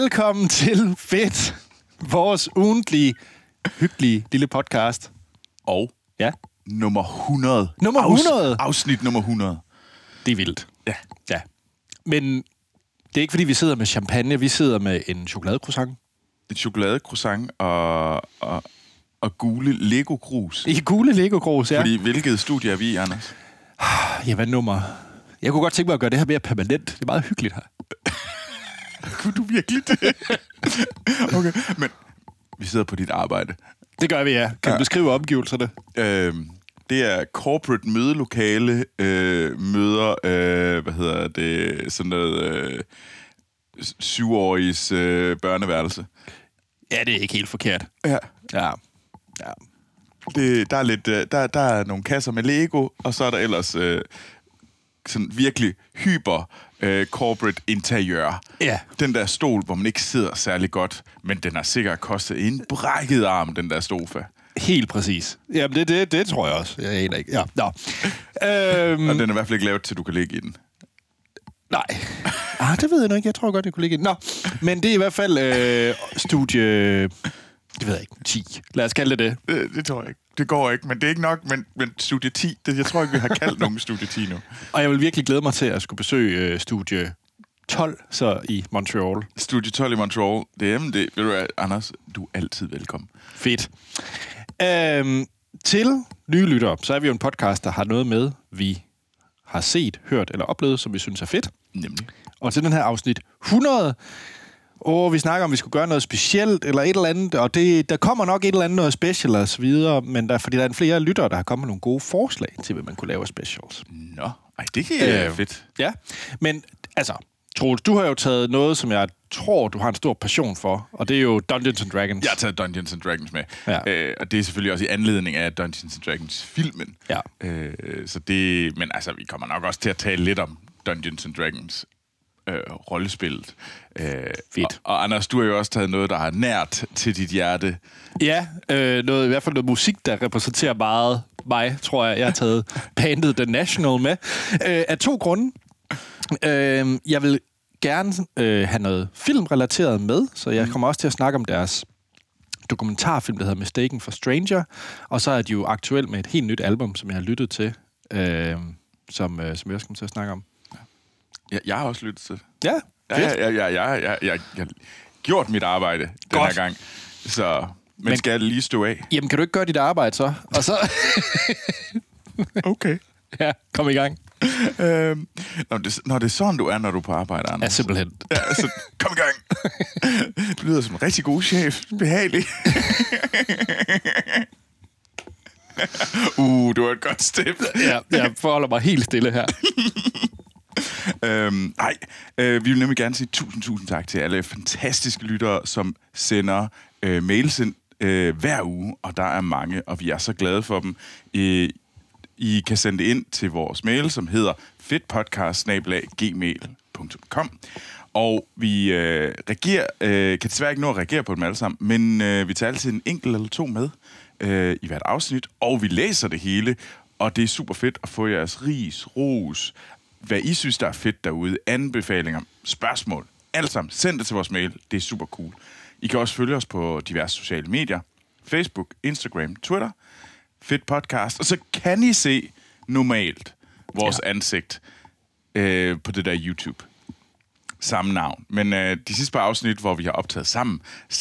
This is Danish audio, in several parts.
Velkommen til Fedt, vores ugentlige, hyggelige lille podcast. Og Ja, nummer 100. Nummer 100? afsnit nummer 100. det er vildt. Ja. Ja. Men det er ikke, fordi vi sidder med champagne. Vi sidder med en chokoladecroissant. Et chokoladecroissant og, og, og gule Lego-krus. I gule Lego-grus, ja. Fordi hvilket studie er vi i, Anders? Ja, hvad nummer? Jeg kunne godt tænke mig at gøre det her mere permanent. Det er meget hyggeligt her. Kunne du virkelig det? okay, men vi sidder på dit arbejde. Det gør vi, ja. Kan du Ja. beskrive omgivelserne? Øhm, det er corporate mødelokale, øh, møder, øh, hvad hedder det, sådan noget øh, syvåriges øh, børneværelse. Ja, det er ikke helt forkert. Ja. Ja. ja. Det, der, er lidt, øh, der, der er nogle kasser med Lego, og så er der ellers øh, sådan virkelig hyper øh, corporate interiør. Ja. Den der stol, hvor man ikke sidder særlig godt, men den har sikkert kostet en brækket arm, den der sofa. Helt præcis. Jamen, det, det, det tror jeg også. Jeg aner ikke. Ja. Nå. Øhm, Og den er i hvert fald ikke lavet til, du kan ligge i den. nej. Ah, det ved jeg nok ikke. Jeg tror godt, jeg kunne ligge i den. Nå, men det er i hvert fald øh, studie... Det ved jeg ikke. 10. Lad os kalde det det. Det, det tror jeg ikke. Det går ikke, men det er ikke nok. Men, men studie 10, det, jeg tror ikke, vi har kaldt nogen studie 10 nu. Og jeg vil virkelig glæde mig til at skulle besøge øh, studie 12, så i Montreal. Studie 12 i Montreal, det er det. Ved du hvad, Anders, du er altid velkommen. Fedt. Øhm, til nye lyttere, så er vi jo en podcast, der har noget med, vi har set, hørt eller oplevet, som vi synes er fedt. Nemlig. Og til den her afsnit 100, og vi snakker om, vi skulle gøre noget specielt eller et eller andet, og det, der kommer nok et eller andet noget special og så videre, men der, fordi der er flere lyttere, der har kommet med nogle gode forslag til, hvad man kunne lave specials. Nå, ej, det kan øh, Øh, fedt. Ja, men altså, Troels, du har jo taget noget, som jeg tror, du har en stor passion for, og det er jo Dungeons and Dragons. Jeg har taget Dungeons and Dragons med. Ja. Øh, og det er selvfølgelig også i anledning af Dungeons and Dragons-filmen. Ja. Øh, så det, men altså, vi kommer nok også til at tale lidt om Dungeons and Dragons øh, rollespillet. Øh, Fedt. Og, og Anders, du har jo også taget noget, der er nært til dit hjerte. Ja, øh, noget, i hvert fald noget musik, der repræsenterer meget mig, tror jeg. Jeg har taget bandet The National med. Øh, af to grunde. Øh, jeg vil gerne øh, have noget filmrelateret med, så jeg kommer også til at snakke om deres dokumentarfilm, der hedder Mistaken for Stranger. Og så er de jo aktuelt med et helt nyt album, som jeg har lyttet til, øh, som, øh, som jeg også kommer til at snakke om. Jeg, jeg har også lyttet til det. Ja, Ja, ja, ja, ja, ja, ja, jeg, jeg har gjort mit arbejde den Godt. her gang. Så, men, Men- skal jeg lige stå af? Jamen, kan du ikke gøre dit arbejde så? Og så, Okay. ja, kom i gang. øhm, når, det, når det er sådan, du er, når du er på arbejde, Anders. Ja, simpelthen. Ja, altså, kom i gang. Du lyder som en rigtig god chef. Behagelig. uh, du var et godt step. Ja, jeg forholder mig helt stille her. Øhm, nej, øh, vi vil nemlig gerne sige tusind, tusind tak til alle fantastiske lyttere, som sender øh, mails ind øh, hver uge, og der er mange, og vi er så glade for dem. Øh, I kan sende det ind til vores mail, som hedder fedtpodcast-gmail.com. Og vi øh, reagerer, øh, kan desværre ikke nå at reagere på dem alle sammen, men øh, vi tager altid en enkelt eller to med øh, i hvert afsnit, og vi læser det hele, og det er super fedt at få jeres ris, ros, hvad I synes, der er fedt derude, anbefalinger, spørgsmål, alt sammen. Send det til vores mail, det er super cool. I kan også følge os på diverse sociale medier, Facebook, Instagram, Twitter, Fedt Podcast, og så kan I se normalt vores ja. ansigt øh, på det der YouTube samme navn. Men øh, de sidste par afsnit, hvor vi har optaget sammen, så,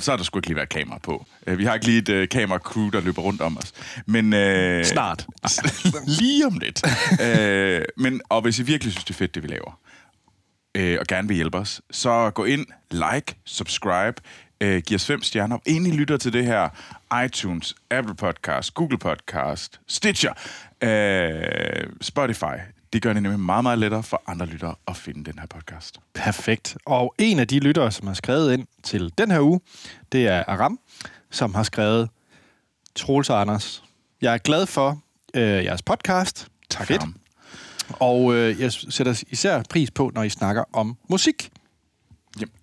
så har der sgu ikke lige været kamera på. Øh, vi har ikke lige et øh, kamera-crew, der løber rundt om os. Men, øh, Snart. lige om lidt. øh, men, og hvis I virkelig synes, det er fedt, det vi laver, øh, og gerne vil hjælpe os, så gå ind, like, subscribe, øh, giv os fem stjerner. Inden I lytter til det her, iTunes, Apple Podcast, Google Podcast, Stitcher, øh, Spotify. Det gør det nemlig meget, meget lettere for andre lyttere at finde den her podcast. Perfekt. Og en af de lyttere, som har skrevet ind til den her uge, det er Aram, som har skrevet, Troels og Anders, jeg er glad for øh, jeres podcast. Tak, Fedt. Aram. Og øh, jeg sætter især pris på, når I snakker om musik. Jamen.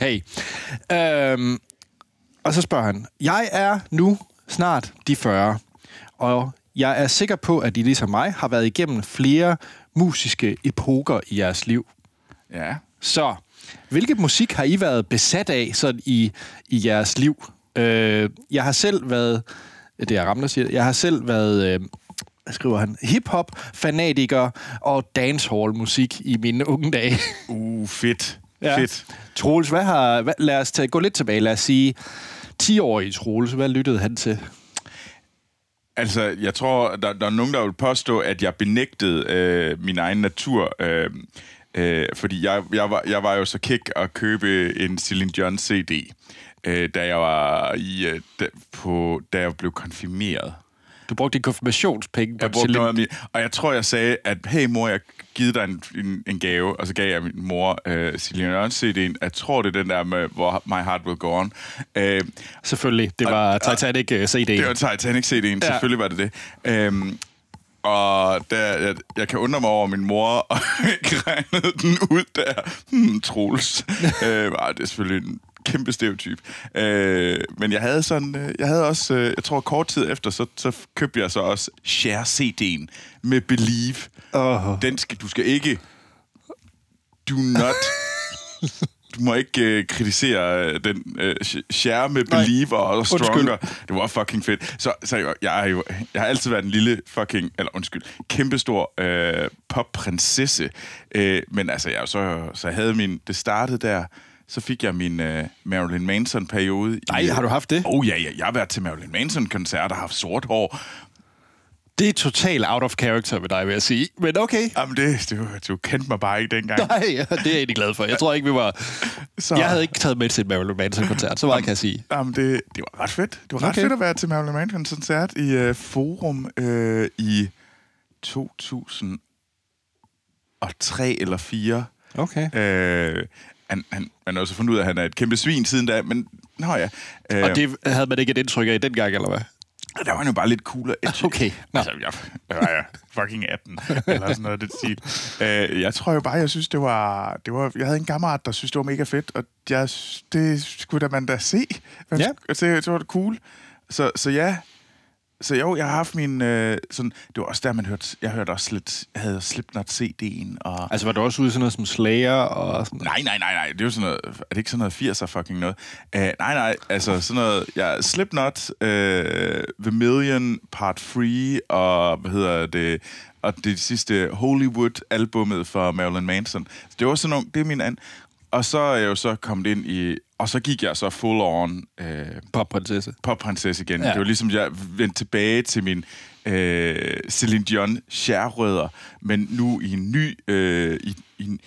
Hey. Øhm, og så spørger han, jeg er nu snart de 40, og jeg er sikker på, at I ligesom mig har været igennem flere musiske epoker i jeres liv. Ja. Så Hvilket musik har I været besat af sådan i, i jeres liv? Øh, jeg har selv været, det er Ramler siger, jeg har selv været, øh, skriver han, hip-hop-fanatiker og dancehall-musik i mine unge dage. Uh, fedt. Ja. Fedt. Troels, hvad har, hvad, lad os tage, gå lidt tilbage, lad os sige, 10-årige Troels, hvad lyttede han til? Altså, jeg tror, der, der er nogen, der vil påstå, at jeg benægtede øh, min egen natur. Øh, øh, fordi jeg, jeg, var, jeg var jo så kæk at købe en Celine Dion CD, øh, da jeg var i, øh, da, på, da jeg blev konfirmeret. Du brugte din konfirmationspenge på Jeg brugte noget af min, og jeg tror, jeg sagde, at hey mor, jeg givet dig en, en, en gave, og så gav jeg min mor øh, Celine Dion CD'en. Jeg tror, det er den der med, hvor My Heart Will Go On. Øh, Selvfølgelig, det var og, Titanic uh, CD. Det var Titanic CD'en, ja. selvfølgelig var det det. Øhm, og der, jeg, jeg kan undre mig over, at min mor ikke regnede den ud der. Hmm, Troels. øh, det er selvfølgelig en kæmpe stereotyp. Øh, men jeg havde sådan, øh, jeg havde også, øh, jeg tror kort tid efter, så, så købte jeg så også Share CD'en med Believe. Oh. Den skal, du skal ikke, do not, du må ikke øh, kritisere øh, den øh, Share med Believer og Stronger. Undskyld. Det var fucking fedt. Så, så jeg, jeg, er jo, jeg har altid været en lille fucking, eller undskyld, kæmpestor øh, popprinsesse. Øh, men altså, jeg, så, så havde min, det startede der, så fik jeg min uh, Marilyn Manson-periode. Nej, i, har du haft det? Oh ja, ja, jeg har været til Marilyn Manson-koncerter, haft sort hår. Det er totalt out of character ved dig, vil jeg sige. Men okay. Jamen, det, du, du kendte mig bare ikke dengang. Nej, ja, det er jeg egentlig glad for. Jeg tror ikke, vi var... Så... Jeg havde ikke taget med til et Marilyn Manson-koncert, så meget kan jeg sige. Jamen, det, det var ret fedt. Det var ret okay. fedt at være til Marilyn Manson-koncert i uh, Forum uh, i 2003 eller 4. Okay. Uh, han, han, man har også fundet ud af, at han er et kæmpe svin siden da, men nå ja. Øh, og det havde man ikke et indtryk af dengang, eller hvad? Der var han jo bare lidt cool og edgy. Okay. Nå. Altså, jeg, jeg var ja, fucking 18, eller sådan noget, det stil. Øh, jeg tror jo bare, jeg synes, det var, det var... Jeg havde en kammerat, der synes, det var mega fedt, og jeg, det skulle da man da se. Man, ja. Altså, det var det cool. Så, så ja, så jo, jeg har haft min... Øh, sådan, det var også der, man hørte... Jeg hørte også lidt... Jeg havde Slipknot CD'en, og... Altså, var du også ude i sådan noget som Slayer og sådan Nej, nej, nej, nej. Det er jo sådan noget... Er det ikke sådan noget 80'er fucking noget? Uh, nej, nej. Altså, sådan noget... Ja, Slipknot, uh, The Million, Part 3, og hvad hedder det... Og det sidste Hollywood-albummet for Marilyn Manson. Så det var sådan nogle... Det er min anden... Og så er jeg jo så kommet ind i... Og så gik jeg så full on... Øh, Popprinsesse. Popprinsesse igen. Ja. Det var ligesom, jeg vendte tilbage til min øh, Celine Dion særrødder, men nu i en ny... Øh, i, i, en,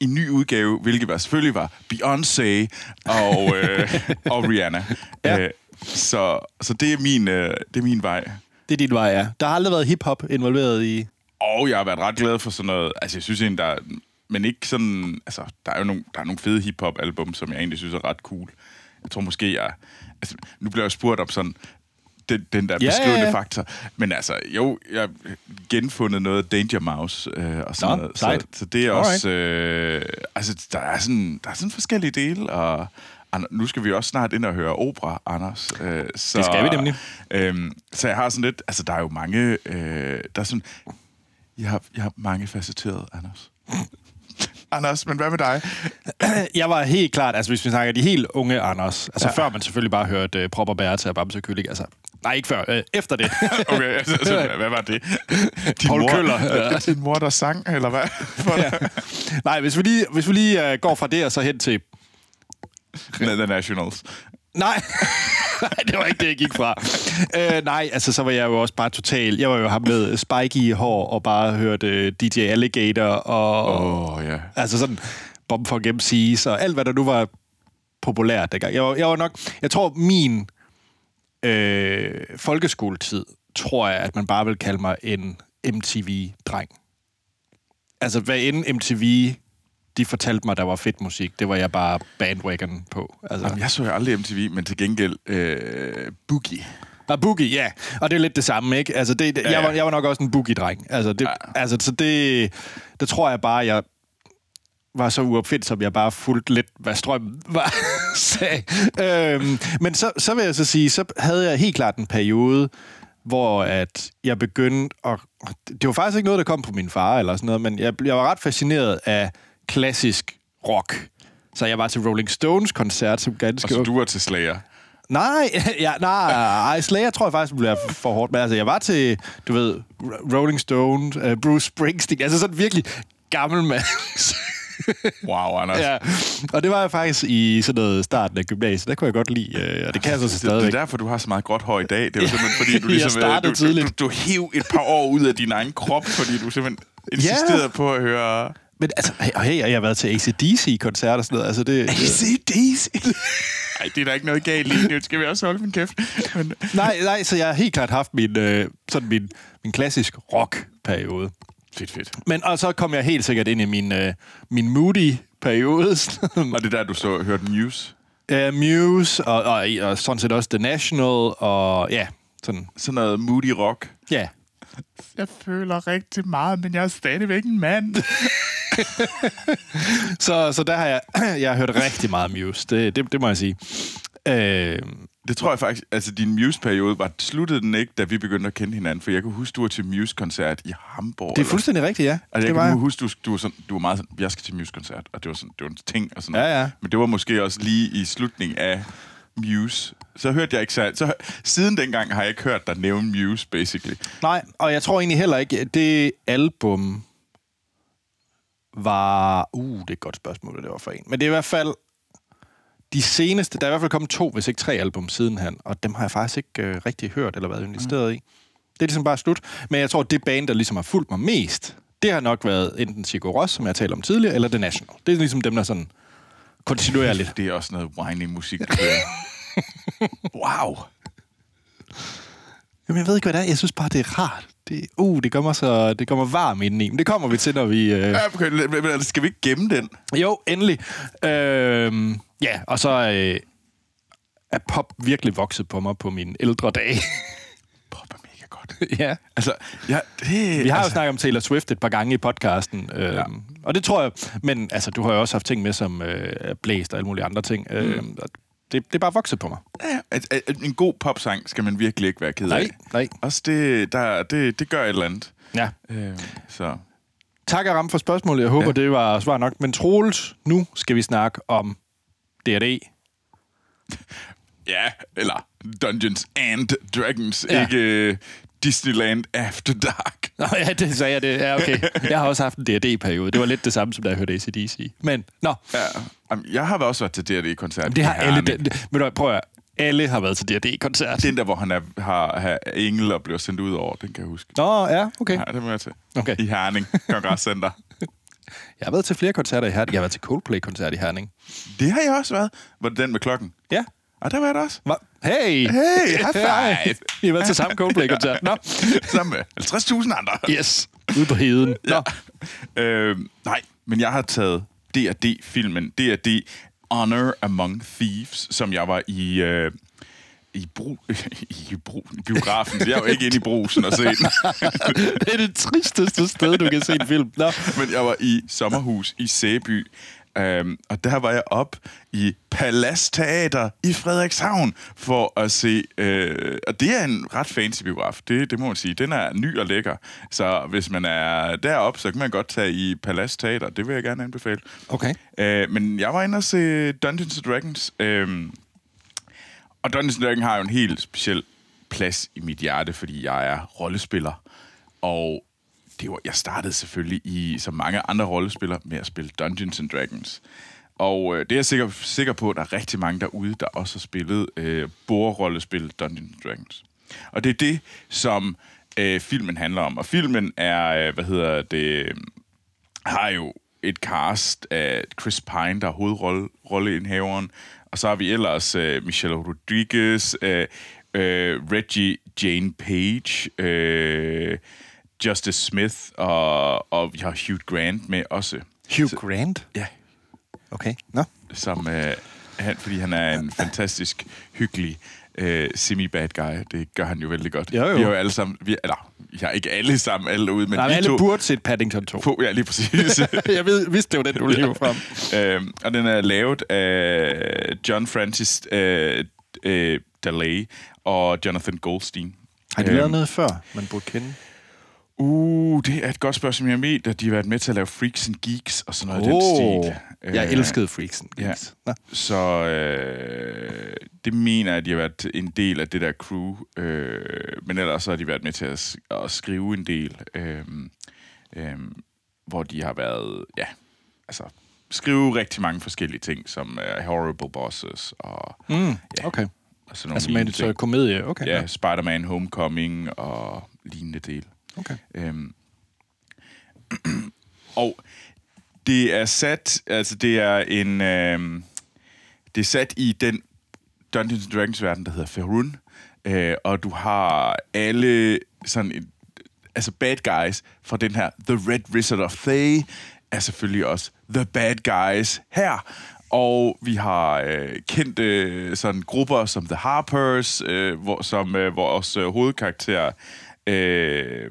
i en ny udgave, hvilket var, selvfølgelig var Beyoncé og, øh, og Rihanna. Ja. Øh, så, så det er min, øh, det er min vej. Det er din vej, ja. Der har aldrig været hip-hop involveret i... Og jeg har været ret glad for sådan noget... Altså, jeg synes egentlig, der er men ikke sådan... Altså, der er jo nogle, der er nogle fede hip-hop-album, som jeg egentlig synes er ret cool. Jeg tror måske, jeg... Altså, nu bliver jeg spurgt om sådan den, den der ja, beskrivende ja, ja. faktor. Men altså, jo, jeg har genfundet noget Danger Mouse øh, og sådan Nå, noget. Så, så det er Alright. også... Øh, altså, der er, sådan, der er sådan forskellige dele, og nu skal vi også snart ind og høre opera, Anders. Øh, så, det skal vi nemlig. Øh, så jeg har sådan lidt... Altså, der er jo mange... Øh, der er sådan... Jeg har, jeg har mange facetterede, Anders. Anders, men hvad med dig? Jeg var helt klart, altså hvis vi snakker de helt unge Anders, altså ja. før man selvfølgelig bare hørte uh, Prop og Bære til Bamse Kylling, altså Nej, ikke før. Øh, efter det. okay, altså, altså, hvad var det? Din Paul mor, Køller. Ja. Din mor, der sang, eller hvad? ja. Nej, hvis vi lige, hvis vi lige uh, går fra det og så hen til... The Nationals. Nej. Nej, det var ikke det, jeg gik fra. Øh, nej, altså så var jeg jo også bare total... Jeg var jo ham med spike i hår og bare hørte øh, DJ Alligator og... Åh, oh, ja. Yeah. Altså sådan Bomb for MC's og alt, hvad der nu var populært dengang. Jeg var, jeg var nok... Jeg tror, min øh, folkeskoletid, tror jeg, at man bare vil kalde mig en MTV-dreng. Altså, hvad end MTV de fortalte mig, der var fedt musik. Det var jeg bare bandwagon på. Altså. Jamen, jeg så jo aldrig MTV, men til gengæld øh, Boogie. Ah, Boogie, ja. Og det er lidt det samme, ikke? Altså, det, ja, ja. Jeg, var, jeg var nok også en Boogie-dreng. Altså, det, ja. altså, så det, det tror jeg bare, jeg var så uopfindsom, jeg bare fulgte lidt, hvad strømmen var, sagde. Øhm, men så, så vil jeg så sige, så havde jeg helt klart en periode, hvor at jeg begyndte at... Det var faktisk ikke noget, der kom på min far eller sådan noget, men jeg, jeg var ret fascineret af klassisk rock. Så jeg var til Rolling Stones koncert som ganske Og så du var til Slayer. Nej, ja, nej, ej, Slayer tror jeg faktisk bliver for hårdt. Men altså, jeg var til, du ved, Rolling Stones, uh, Bruce Springsteen, altså sådan virkelig gammel mand. Wow, Anders. ja. Og det var jeg faktisk i sådan noget starten af gymnasiet. Der kunne jeg godt lide, øh, og det kan jeg så Det, det stadigvæk. er derfor, du har så meget gråt hår i dag. Det er jo simpelthen, fordi du Jeg ligesom... øh, startede du, tidligt. Du, du, du hiv et par år ud af din egen krop, fordi du simpelthen insisterede på at høre... Men altså, og hey, jeg har været til ACDC-koncert og sådan noget. Altså, det, ACDC. Ej, det er der ikke noget galt i. Det skal vi også holde min kæft. Men, nej, nej, så jeg har helt klart haft min, øh, sådan min, min klassisk rock-periode. fedt, fedt. Men og så kom jeg helt sikkert ind i min, øh, min moody-periode. Og det er der, du så hørte News. uh, Muse, og, og, og sådan set også The National, og ja, sådan, Sådan noget moody rock. ja. Jeg føler rigtig meget, men jeg er stadigvæk en mand. Så, så der har jeg, jeg har hørt rigtig meget Muse, det, det, det må jeg sige. Øh, Det tror jeg faktisk, altså din Muse-periode var sluttede den ikke, da vi begyndte at kende hinanden, for jeg kan huske, du var til Muse-koncert i Hamburg. det er eller- fuldstændig rigtigt, ja. Altså, jeg det kan var jeg. huske, du, du, var sådan, du var meget sådan, jeg skal til Muse-koncert, og det var, sådan, det var en ting og sådan Ja, noget. ja. Men det var måske også lige i slutningen af Muse. Så hørte jeg ikke så, så Siden dengang har jeg ikke hørt dig nævne Muse, basically. Nej, og jeg tror egentlig heller ikke, at det album var... Uh, det er et godt spørgsmål, det var for en. Men det er i hvert fald de seneste... Der er i hvert fald kommet to, hvis ikke tre album siden han, og dem har jeg faktisk ikke øh, rigtig hørt eller været investeret i. Det er ligesom bare slut. Men jeg tror, at det band, der ligesom har fulgt mig mest, det har nok været enten Sigur Rós, som jeg talte om tidligere, eller The National. Det er ligesom dem, der sådan kontinuerligt. Det er også noget whiny musik. der. wow. Jamen, jeg ved ikke, hvad det er. Jeg synes bare, det er rart. Det, uh, det gør mig, så, det gør mig varm indeni. Men det kommer vi til, når vi... Øh... Ja, okay, men skal vi ikke gemme den? Jo, endelig. Øhm, ja, og så øh, er pop virkelig vokset på mig på mine ældre dage. Mega godt. ja. Altså, ja, det, Vi har jo altså, snakket om Taylor Swift et par gange i podcasten. Øhm, Ja. Og det tror jeg... Men altså, du har jo også haft ting med som øh, Blæst og alle mulige andre ting. Øhm, og det, det er bare vokset på mig. ja, at, at, at en god popsang skal man virkelig ikke være ked af. Nej, nej. Også det, der, det, det gør et eller andet. Ja. Øh, så Tak Aram for spørgsmålet. Jeg håber, ja. det var svar nok. Men Troels, nu skal vi snakke om D&D. Ja, eller Dungeons and Dragons, ja. Ikke øh, Disneyland After Dark. Nå ja, det sagde jeg det. Ja, okay. Jeg har også haft en D&D-periode. Det var lidt det samme, som da jeg hørte ACDC. Men, nå, Ja, jamen, jeg har også været til D&D-koncert. det har alle... Det, det, ved du prøv at alle har været til D&D-koncert. Den der, hvor han er, har, har engel og bliver sendt ud over, den kan jeg huske. Nå, ja, okay. Ja, det må jeg til. Okay. I Herning Kongresscenter. Jeg har været til flere koncerter i Herning. Jeg har været til Coldplay-koncert i Herning. det har jeg også været. Var det den med klokken? Ja. Og der var da også. Hva? Hey! Hey, high five! I har været til samme Coldplay-koncert. Nå. Sammen med 50.000 andre. Yes. Ude på heden. Nå. Øh, nej, men jeg har taget D&D-filmen. D&D Honor Among Thieves, som jeg var i... Øh, i, bru, i, bru, i biografen. Jeg var ikke inde i brusen og se den. Det er det tristeste sted, du kan se en film. Nå. Men jeg var i sommerhus i Sæby, øhm, og der var jeg op i Palace Teater i Frederikshavn for at se... Øh, og det er en ret fancy biograf, det, det må man sige. Den er ny og lækker, så hvis man er deroppe, så kan man godt tage i Palace Teater. Det vil jeg gerne anbefale. Okay. Øh, men jeg var inde og se Dungeons and Dragons. Øh, og Dungeons and Dragons har jo en helt speciel plads i mit hjerte, fordi jeg er rollespiller. Og det var, jeg startede selvfølgelig i, som mange andre rollespillere, med at spille Dungeons and Dragons. Og øh, det er jeg sikker, sikker på, at der er rigtig mange derude, der også har spillet øh, bordrollespil Dungeons and Dragons. Og det er det, som øh, filmen handler om. Og filmen er, øh, hvad hedder det, øh, har jo et cast af Chris Pine, der er hovedrolleindhaveren, og så har vi ellers øh, Michelle Rodriguez, øh, øh, Reggie Jane Page, øh, Justice Smith, og, og vi har Hugh Grant med også. Hugh Grant? Ja, Okay. Nå. som, uh, han, fordi han er en fantastisk, hyggelig uh, semi-bad guy. Det gør han jo vældig godt. Jo, jo. Vi har jo alle sammen, vi, eller, har ikke alle sammen alle derude, men Nej, vi alle to... burde se Paddington 2. På, ja, lige præcis. jeg ved, vidste, det var den, du hive frem. øhm, og den er lavet af John Francis øh, øh, Daley og Jonathan Goldstein. Har de lavet noget før, man burde kende? Uh, det er et godt spørgsmål. Jeg ved, at de har været med til at lave Freaks and Geeks og sådan noget oh, i den stil. Jeg Øh, elskede Freaks and Geeks. Ja. Så øh, det mener jeg, at de har været en del af det der crew. Øh, men ellers så har de været med til at, at skrive en del, øh, øh, hvor de har været, ja, altså skrive rigtig mange forskellige ting, som uh, Horrible Bosses og, Mm, Ja. okay. og sådan nogle Altså med øh, komedie, okay. Ja, Spider-Man Homecoming og lignende del. Okay. Øhm. og det er sat, altså det er en, øhm, det er sat i den Dungeons and Dragons verden, der hedder Faerun, øh, og du har alle sådan, et, altså bad guys fra den her The Red Wizard of Thay, er selvfølgelig også The Bad Guys her. Og vi har øh, kendte øh, sådan grupper som The Harpers, øh, hvor, som øh, vores øh, hovedkarakter øh,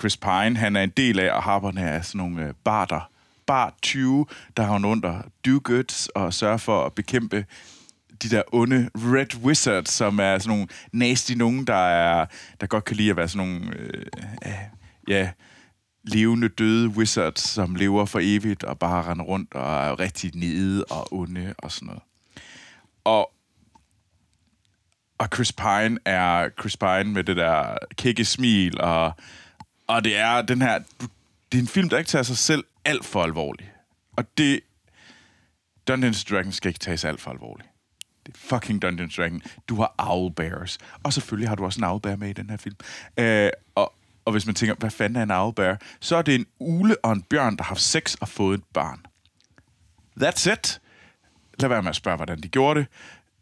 Chris Pine, han er en del af, og Harperne er sådan nogle øh, barter, bar 20, der har hun under do goods og sørger for at bekæmpe de der onde Red Wizards, som er sådan nogle nasty nogen, der, er, der godt kan lide at være sådan nogle, øh, øh, ja, levende døde wizards, som lever for evigt og bare render rundt og er rigtig nede og onde og sådan noget. Og og Chris Pine er Chris Pine med det der kække smil, og, og det er den her... Du, det er en film, der ikke tager sig selv alt for alvorligt. Og det... Dungeons Dragons skal ikke tages alt for alvorligt. Det er fucking Dungeons Dragons. Du har owlbears. Og selvfølgelig har du også en owlbear med i den her film. Øh, og, og hvis man tænker, hvad fanden er en owlbear? Så er det en ule og en bjørn, der har haft sex og fået et barn. That's it. Lad være med at spørge, hvordan de gjorde det.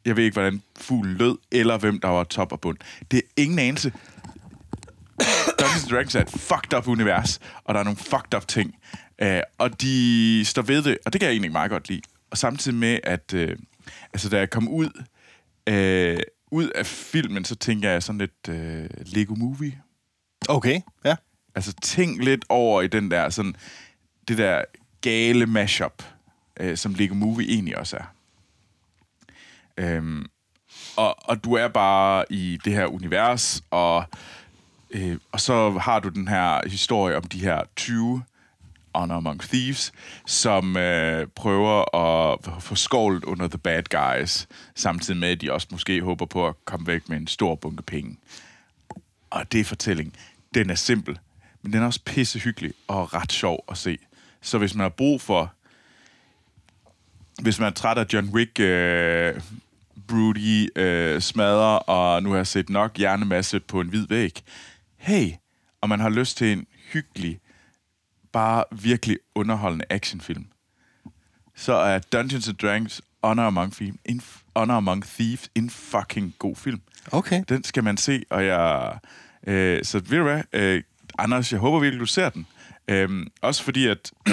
Jeg ved ikke, hvordan fuglen lød, eller hvem der var top og bund. Det er ingen anelse. Dungeons Dragons er et fucked up univers, og der er nogle fucked up ting. Uh, og de står ved det, og det kan jeg egentlig meget godt lide. Og samtidig med, at uh, altså, da jeg kom ud, uh, ud af filmen, så tænker jeg sådan lidt uh, Lego Movie. Okay, ja. Altså tænk lidt over i den der, sådan, det der gale mashup, øh, som Lego Movie egentlig også er. Øhm, og, og du er bare i det her univers, og, øh, og så har du den her historie om de her 20 Honor Among Thieves, som øh, prøver at få skovlet under the bad guys, samtidig med, at de også måske håber på at komme væk med en stor bunke penge. Og det er fortælling. Den er simpel, men den er også pissehyggelig og ret sjov at se. Så hvis man har brug for... Hvis man er træt af John Wick, øh, broody, øh, smadrer, og nu har set nok hjernemasse på en hvid væg. Hey, og man har lyst til en hyggelig, bare virkelig underholdende actionfilm, så er Dungeons and Dragons Honor Among, Thieves en, Honor Among Thieves en fucking god film. Okay. Den skal man se, og jeg... Øh, så ved du hvad, øh, Anders, jeg håber virkelig, du ser den. Øh, også fordi, at...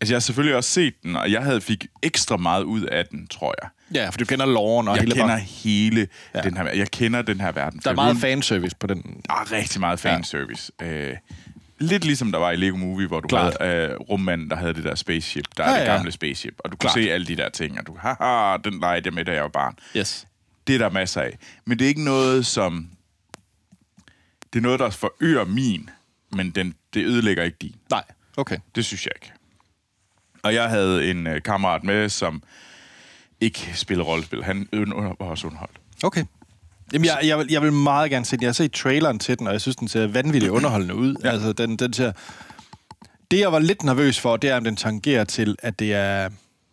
altså, jeg har selvfølgelig også set den, og jeg havde fik ekstra meget ud af den, tror jeg. Ja, for du kender loven og Jeg hele kender bare- hele Ja. den her... Jeg kender den her verden. Der er meget fanservice på den. Der er rigtig meget fanservice. Ja. Øh, lidt ligesom der var i Lego Movie, hvor du Klart. havde øh, rummanden, der havde det der spaceship. Der er Ja, det ja. gamle spaceship. Og du kunne Klart. se alle de der ting, og du, haha, den legede jeg med, da jeg var barn. Yes. Det er der masser af. Men det er ikke noget, som... Det er noget, der forøger min, men den, det ødelægger ikke din. Nej, okay. Det synes jeg ikke. Og jeg havde en øh, kammerat med, som ikke spiller rollespil. Han var også underholdt. Okay. Jamen, jeg, jeg, vil, jeg vil meget gerne se den. Jeg har set traileren til den, og jeg synes, den ser vanvittigt underholdende ud. Ja. Altså, den, den ser... Det, jeg var lidt nervøs for, det er, om den tangerer til, at det er...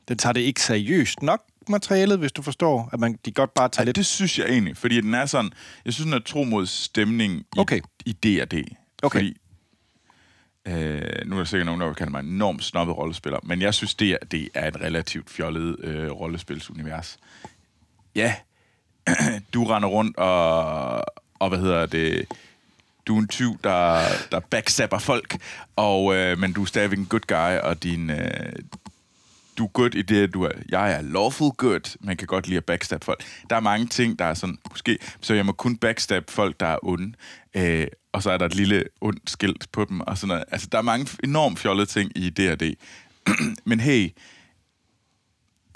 Den tager det ikke seriøst nok, materialet, hvis du forstår. At man, de godt bare tager Ja, lidt... det synes jeg egentlig, fordi den er sådan... Jeg synes, den er tro mod stemning i, Okay. i D&D. Okay. Fordi, øh, nu er der sikkert nogen, der vil kalde mig en enormt snobbet rollespiller, men jeg synes, det er, det er et relativt fjollet øh, rollespilsunivers. Ja, du render rundt og, og hvad hedder det, du er en tyv, der, der backstabber folk, og, øh, men du er stadigvæk en good guy, og din, øh, du er good i det, du er, jeg er lawful good, man kan godt lide at backstab folk. Der er mange ting, der er sådan, måske, så jeg må kun backstab folk, der er onde, øh, og så er der et lille ondt skilt på dem, og sådan noget. Altså, der er mange enormt fjollede ting i D&D. Men hey,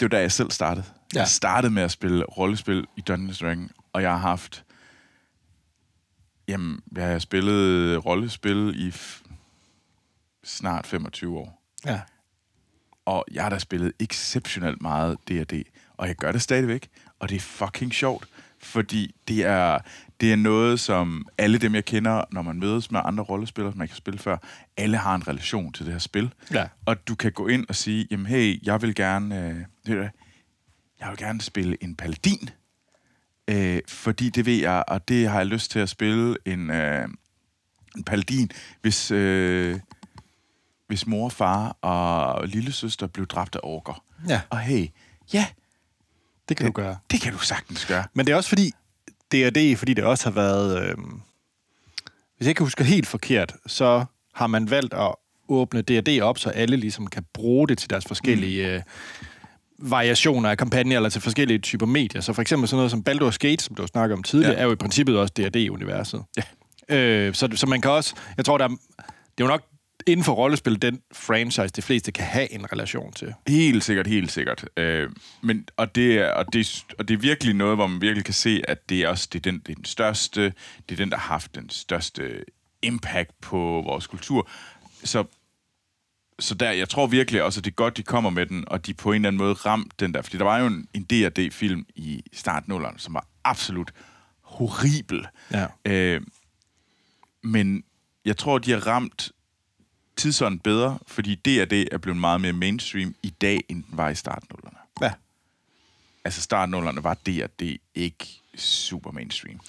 det var da jeg selv startede. Ja. Jeg startede med at spille rollespil i Dungeons Dragons, og jeg har haft... Jamen, jeg har spillet rollespil i f- snart 25 år. Ja. Og jeg har da spillet exceptionelt meget D&D. Og jeg gør det stadigvæk. Og det er fucking sjovt. Fordi det er, det er noget, som alle dem, jeg kender, når man mødes med andre rollespillere, som man kan spille før, alle har en relation til det her spil. Ja. Og du kan gå ind og sige, jamen hey, jeg vil gerne, øh, jeg vil gerne spille en paladin. Øh, fordi det ved jeg, og det har jeg lyst til at spille en, øh, en paladin, hvis, øh, hvis mor, far og lille søster blev dræbt af orker. Ja. Og hey, ja, Det kan du gøre. det kan du sagtens gøre. Men det er også fordi, D&D, fordi det også har været... Øh, hvis jeg ikke husker helt forkert, så har man valgt at åbne D&D op, så alle ligesom kan bruge det til deres forskellige øh, variationer af kampagner, eller til forskellige typer medier. Så for eksempel sådan noget som Baldur's Gate, som du snakker om tidligere, Ja. ja. er jo i princippet også D&D-universet. Ja. Øh, så, så man kan også... Jeg tror, der er, det er jo nok inden for rollespil den franchise, de fleste kan have en relation til. Helt sikkert, helt sikkert. Øh, men, og, det er, og, det, og det er virkelig noget, hvor man virkelig kan se, at det er også det er den, det er den største, det er den, der har haft den største impact på vores kultur. Så, så der, jeg tror virkelig også, at det er godt, de kommer med den, og de på en eller anden måde ramt den der. Fordi der var jo en, en D&D-film i starten af som var absolut horribel. Ja. Øh, men jeg tror, de har ramt tidsånden bedre, fordi D&D er blevet meget mere mainstream i dag, end den var i starten af nullerne. Ja. Altså starten af nullerne var D&D ikke super mainstream.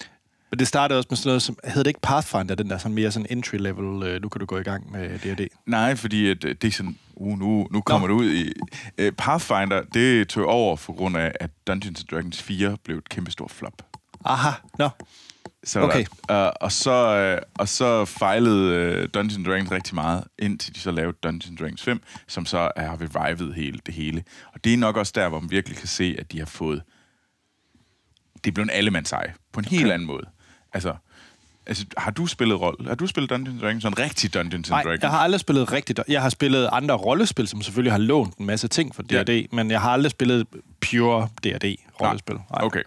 Men det startede også med sådan noget som, hed det ikke Pathfinder, den der sådan mere sådan entry level, øh, nu kan du gå i gang med D&D. Nej, fordi at, øh, det er sådan, uh, nu, nu kommer det ud i... Uh, Pathfinder, det tog over for grund af, at Dungeons Dragons 4 blev et kæmpestort flop. Aha, nå. Så Okay. Der, uh, og, så, uh, og så fejlede uh, Dungeons Dragons rigtig meget, indtil de så lavede Dungeons Dragons 5, som så har revivet hele, det hele. Og det er nok også der, hvor man virkelig kan se, at de har fået... Det er blevet en allemandseje, på en okay. helt anden måde. Altså, altså, har du spillet rolle? Har du spillet Dungeons Dragons? Sådan rigtig Dungeons Nej, Dragons? jeg har aldrig spillet rigtigt. Jeg har spillet andre rollespil, som selvfølgelig har lånt en masse ting fra D&D, ja. men jeg har aldrig spillet pure D&D-rollespil. Nej. Okay,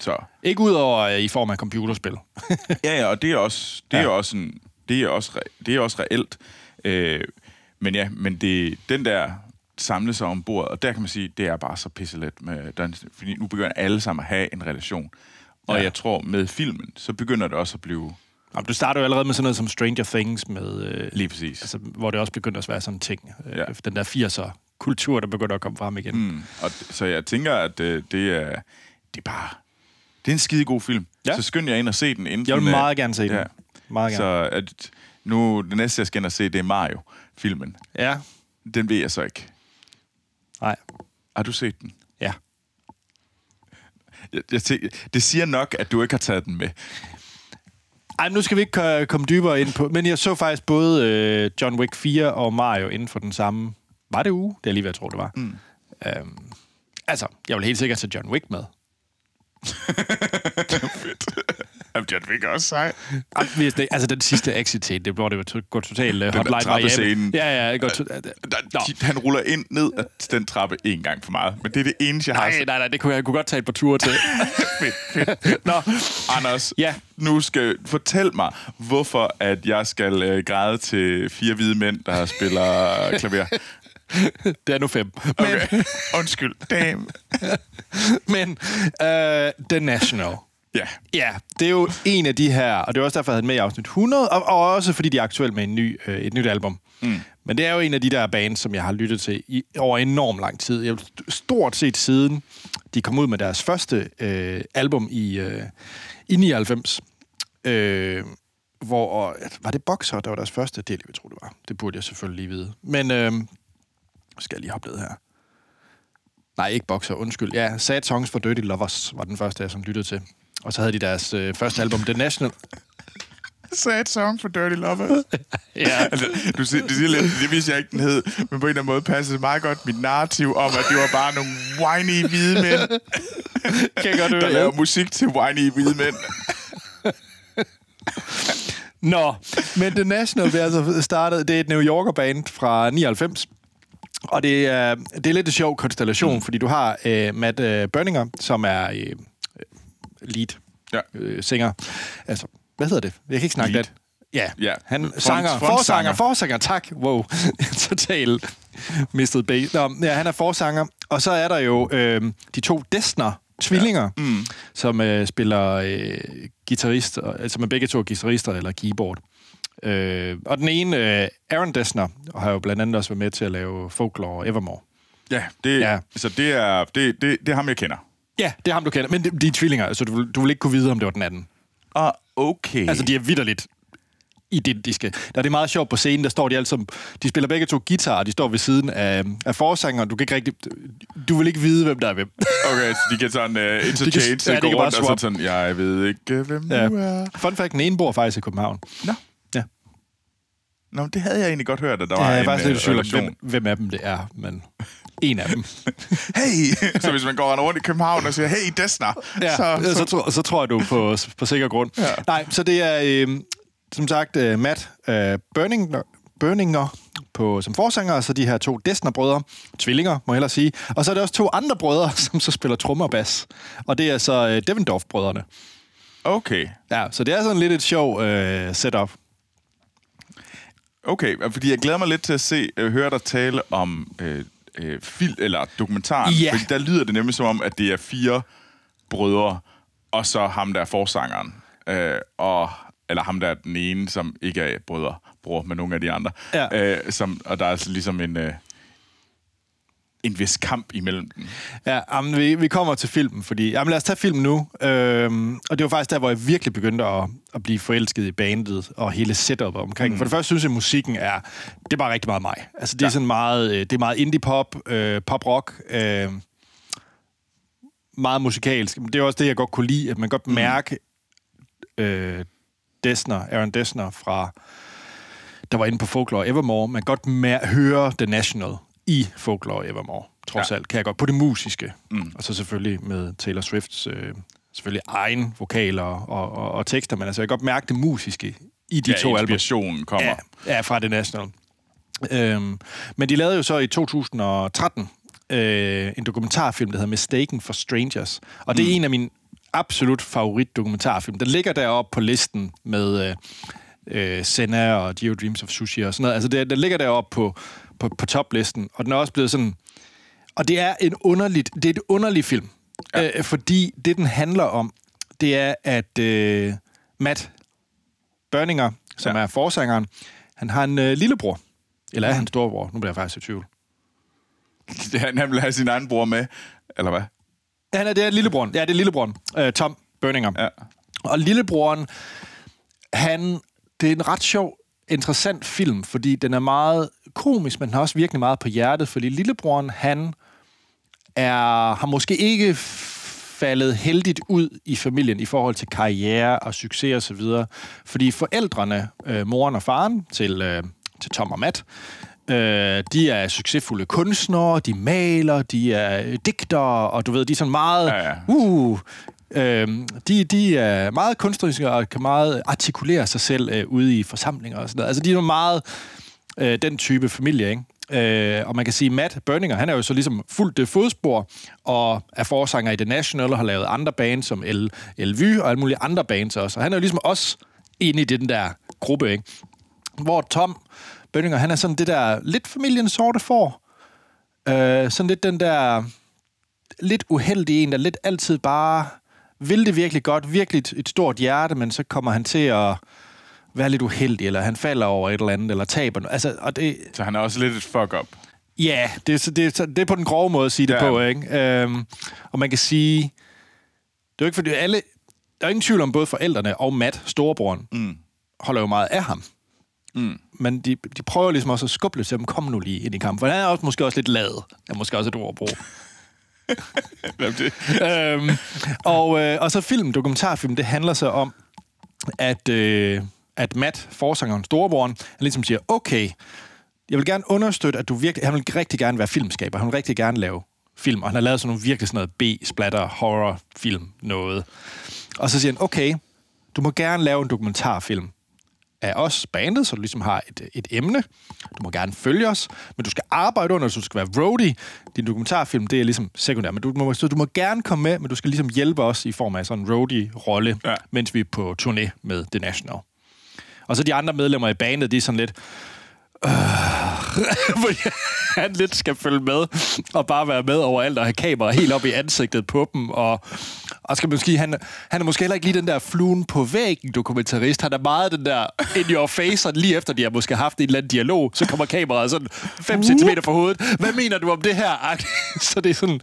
så... Ikke udover øh, i form af computerspil. Ja, ja, og det er også, det er Ja. også, en, det er også, re- det er også reelt. Øh, men ja, men det, den der samle sig om bordet, og der kan man sige, det er bare så pisselet med Dungeons, fordi nu begynder alle sammen at have en relation. Og Ja. jeg tror, med filmen, så begynder det også at blive Jamen, du starter jo allerede med sådan noget som Stranger Things, med, øh, lige præcis. altså, hvor det også begynder at være sådan en ting. Øh, Ja. Den der 80'er kultur, der begynder at komme frem igen. Mm. Og så jeg tænker, at øh, det er, det er bare... Det er en skide god film. Ja. Så skynd jer ind og se den. Inden Jeg vil den, meget gerne se den. Ja. Meget gerne. Så at, nu, det næste, jeg skal ind og se, det er Mario-filmen. Ja. Den ved jeg så ikke. Nej. Har du set den? Ja. Jeg, jeg det siger nok, at du ikke har taget den med. Ej, nu skal vi ikke øh, komme dybere ind på, men jeg så faktisk både øh, John Wick 4 og Mario inden for den samme... Var det uge? Det er lige, hvad jeg tror, det var. Mm. Øhm, altså, jeg vil helt sikkert tage John Wick med. Jamen, John Wick er også sej. Det, altså, den sidste exit scene, det hvor det var to- går totalt uh, hotline. Miami. Ja, ja, det går to- Nå. Der, han ruller ind ned ad den trappe en gang for meget. Men det er det eneste, jeg har Nej, nej, nej, det kunne jeg, jeg kunne godt tage et par ture til. Nå, Anders, Ja. nu skal fortæl mig, hvorfor at jeg skal øh, græde til fire hvide mænd, der spiller klaver. det er nu fem. Men, Okay. Undskyld. Damn. men uh, The National. Ja. Ja, det er jo en af de her, og det er også derfor, jeg havde med i afsnit 100, og, og også fordi de er aktuelt med en ny, øh, et nyt album. Mm. Men det er jo en af de der bands, som jeg har lyttet til i, over enorm lang tid. Jeg, stort set siden de kom ud med deres første øh, album i, øh, i 99. Øh, hvor, og, var det Boxer, der var deres første? Lige, jeg tror, det var. Det burde jeg selvfølgelig lige vide. Men øh, skal jeg lige hoppe ned her. Nej, ikke Boxer, undskyld. Ja, Sad Songs for Dirty Lovers var den første, jeg som lyttede til. Og så havde de deres øh, første album, The National. Sad song for Dirty Lovers. Ja, altså, du siger, du siger lidt, det vidste jeg ikke, den hed, men på en eller anden måde passede det meget godt mit narrativ om, at det var bare nogle whiny hvide mænd, kan jeg godt der laver musik til whiny hvide mænd. Nå, men The National blev altså startet, det er et New Yorker band fra 99. Og det er, det er lidt en sjov konstellation, mm. fordi du har øh, Matt øh, Berninger, som er øh, lead Ja. øh, singer, altså hvad hedder det? Jeg kan ikke snakke Lead. det. Ja, Ja. han Front- sanger, frontsanger. forsanger, forsanger, tak. Wow, total mistet base. Nå, ja, han er forsanger. Og så er der jo øh, de to Dessner, tvillinger, ja. mm. som øh, spiller øh, guitarist, og- som er begge to guitarister eller keyboard. Øh, og den ene, øh, Aaron Dessner, har jo blandt andet også været med til at lave Folklore og Evermore. Ja, det, Ja. ja. Så det er, det, det, det er ham, jeg kender. Ja, det er ham, du kender. Men de, de er tvillinger, så du, vil- du vil ikke kunne vide, om det var den anden. Ah, okay. Altså, de er vidderligt identiske. Der er det meget sjovt på scenen, der står de som... De spiller begge to guitar, og de står ved siden af, af forsangeren. Du kan ikke rigtig... Du vil ikke vide, hvem der er hvem. Okay, så de kan sådan uh, interchange, ja, de de gå kan rundt bare og swap. så sådan, jeg ved ikke, hvem Ja. du er. Fun fact, den ene bor faktisk i København. Nå. Ja. Nå, men det havde jeg egentlig godt hørt, at der Jeg var er en faktisk lidt øh, tvivl om, hvem, hvem af dem det er, men en af dem. Hey! så hvis man går rundt i København og siger, hey, Dessner, Ja, så, så, så, tror, så tror jeg, du er på, på sikker grund. Ja. Nej, så det er, øh, som sagt, øh, Matt øh, Burninger, Burninger på, som forsanger, og så de her to Dessner-brødre, tvillinger, må jeg hellere sige. Og så er der også to andre brødre, som så spiller trommer og bas. Og det er så øh, Devendorf-brødrene. Okay. Ja, så det er sådan lidt et sjov øh, setup. Okay, fordi jeg glæder mig lidt til at se, øh, høre dig tale om øh, øh, film eller dokumentaren. Ja. Fordi der lyder det nemlig som om, at det er fire brødre, og så ham, der er forsangeren. Øh, og, eller ham, der er den ene, som ikke er brødre, bror med nogle af de andre. Ja. Øh, som, og der er altså ligesom en, øh, en vis kamp imellem dem. Ja, jamen, vi, vi kommer til filmen, fordi... Jamen, lad os tage filmen nu. Øhm, og det var faktisk der, hvor jeg virkelig begyndte at, at blive forelsket i bandet og hele setupet omkring. Mm. For det første synes jeg, at musikken er... Det er bare rigtig meget mig. Altså, det er Ja. sådan meget... øh, Det er meget indie-pop, øh, pop-rock, øh, meget musikalsk. Men Det er også det, jeg godt kunne lide, at man godt mærke øh, Dessner, Aaron Dessner fra der var inde på Folklore Evermore, man godt mær- høre The National i Folklore Evermore, trods Ja. alt, kan jeg godt, på det musiske. Mm. Og så selvfølgelig med Taylor Swifts øh, selvfølgelig egen vokaler og, og, og tekster, men altså jeg kan godt mærke det musiske i de Ja, to album. inspirationen kommer. Ja, ja, fra The National. Øhm, men de lavede jo så i 2013 øh, en dokumentarfilm, der hedder Mistaken for Strangers. Og det er en af mine absolut favorit dokumentarfilm. Den ligger deroppe på listen med øh, øh, Senna og Geo Dreams of Sushi og sådan noget. Altså, det, den ligger deroppe på, på, på toplisten, og den er også blevet sådan... Og det er en underligt, det er et underlig film, ja. øh, fordi det, den handler om, det er, at øh, Matt Børninger, som Ja. er forsangeren, han har en øh, lillebror. Eller er han storebror? Nu bliver jeg faktisk i tvivl. Han, han vil have sin egen bror med, eller hvad? Ja, han er, det er lillebroren. Ja, det er lillebroren. Øh, Tom Børninger. Ja. Og lillebroren, han... Det er en ret sjov, interessant film, fordi den er meget komisk, men den har også virkelig meget på hjertet, fordi lillebroren, han er, har måske ikke faldet heldigt ud i familien i forhold til karriere og succes og så videre. Fordi forældrene, øh, moren og faren til, øh, til Tom og Matt, øh, de er succesfulde kunstnere, de maler, de er digtere, og du ved, de er sådan meget... Ja, ja. Uh, Øh, de, de er meget kunstneriske og kan meget artikulere sig selv øh, ude i forsamlinger og sådan noget. Altså, de er meget øh, den type familie, ikke? Øh, og man kan sige, Matt Berninger, han er jo så ligesom fuldt det fodspor, og er forsanger i The National, og har lavet andre bands som El, Elvy og alle mulige andre bands også. Og han er jo ligesom også inde i den der gruppe, ikke? Hvor Tom Berninger, han er sådan det der lidt familien sorte får. Øh, sådan lidt den der lidt uheldige en, der lidt altid bare vil det virkelig godt, virkelig et, stort hjerte, men så kommer han til at være lidt uheldig, eller han falder over et eller andet, eller taber noget. Altså, og det, Så han er også lidt et fuck-up. ja, det, er så- det, er så- det er på den grove måde at sige det Ja. på, ikke? Øhm, og man kan sige, det er jo ikke fordi alle, der er ingen tvivl om både forældrene og Matt, storebroren, Mm. holder jo meget af ham. Mm. Men de, de prøver ligesom også at skubbe lidt til ham, kom nu lige ind i kampen. For han er også, måske også lidt lad. Det er måske også et ord at bruge. Hvem det? øhm, og, øh, og så film, dokumentarfilm, det handler så om, at, øh, at Matt, forsangeren, storebroren, han ligesom siger, okay, jeg vil gerne understøtte, at du virkelig... Han vil rigtig gerne være filmskaber. Han vil rigtig gerne lave film. Og han har lavet sådan nogle virkelig sådan noget B-splatter, horror, film, noget. Og så siger han, okay, du må gerne lave en dokumentarfilm af os, bandet, så du ligesom har et, et emne. Du må gerne følge os, men du skal arbejde under, så du skal være roadie. Din dokumentarfilm, det er ligesom sekundær, men du må, så du må gerne komme med, men du skal ligesom hjælpe os i form af sådan en roadie-rolle, Ja. mens vi er på turné med The National. Og så de andre medlemmer i bandet, de er sådan lidt... Øh, han lidt skal følge med, og bare være med overalt, og have kamera helt op i ansigtet på dem, og, og skal måske, han, han er måske heller ikke lige den der fluen på væggen dokumentarist, han er meget den der in your face, og lige efter de har måske haft en eller anden dialog, så kommer kameraet sådan 5 cm fra hovedet. Hvad mener du om det her? Så det er sådan,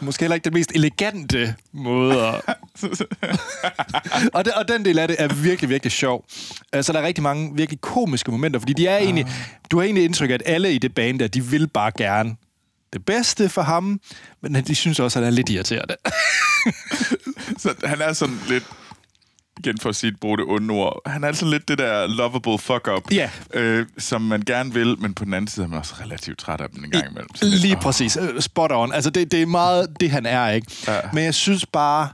måske heller ikke den mest elegante måde at, og, den, og den del af det er virkelig, virkelig sjov. Så der er rigtig mange virkelig komiske momenter, fordi de er egentlig, du har egentlig indtryk af, at alle i det band der, de vil bare gerne det bedste for ham, men de synes også, at han er lidt irriterende. Så han er sådan lidt, igen for at sige bruge det onde ord, han er sådan lidt det der lovable fuck-up, Ja. øh, som man gerne vil, men på den anden side er man også relativt træt af dem en gang imellem. Så lidt, Lige åh. præcis. Øh, Spot on. Altså, det, det er meget det, han er, ikke? Ja. Men jeg synes bare,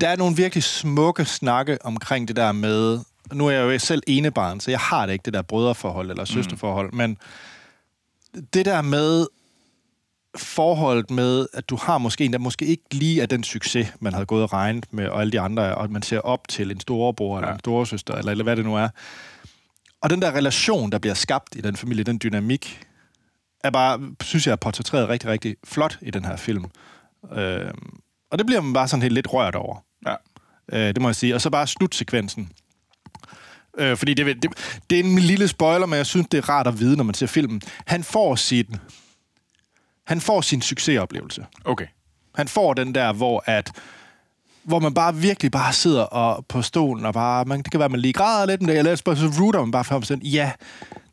der er nogle virkelig smukke snakke omkring det der med... Nu er jeg jo selv enebarn, så jeg har det ikke, det der brødreforhold eller søsterforhold, mm. men det der med forholdet med, at du har måske en, der måske ikke lige er den succes, man havde gået og regnet med, og alle de andre, og at man ser op til en storebror eller Ja. en storesøster, eller, eller hvad det nu er. Og den der relation, der bliver skabt i den familie, den dynamik, er bare, synes jeg, er portrætteret rigtig, rigtig flot i den her film. Øh, og det bliver man bare sådan helt lidt rørt over. Ja. Øh, det må jeg sige. Og så bare slutsekvensen. Øh, fordi det, det, det er en lille spoiler, men jeg synes, det er rart at vide, når man ser filmen. Han får sin, han får sin succesoplevelse. Okay. Han får den der, hvor at hvor man bare virkelig bare sidder og på stolen og bare, man, det kan være, man lige græder lidt, men det, eller så rooter man bare for ham ja,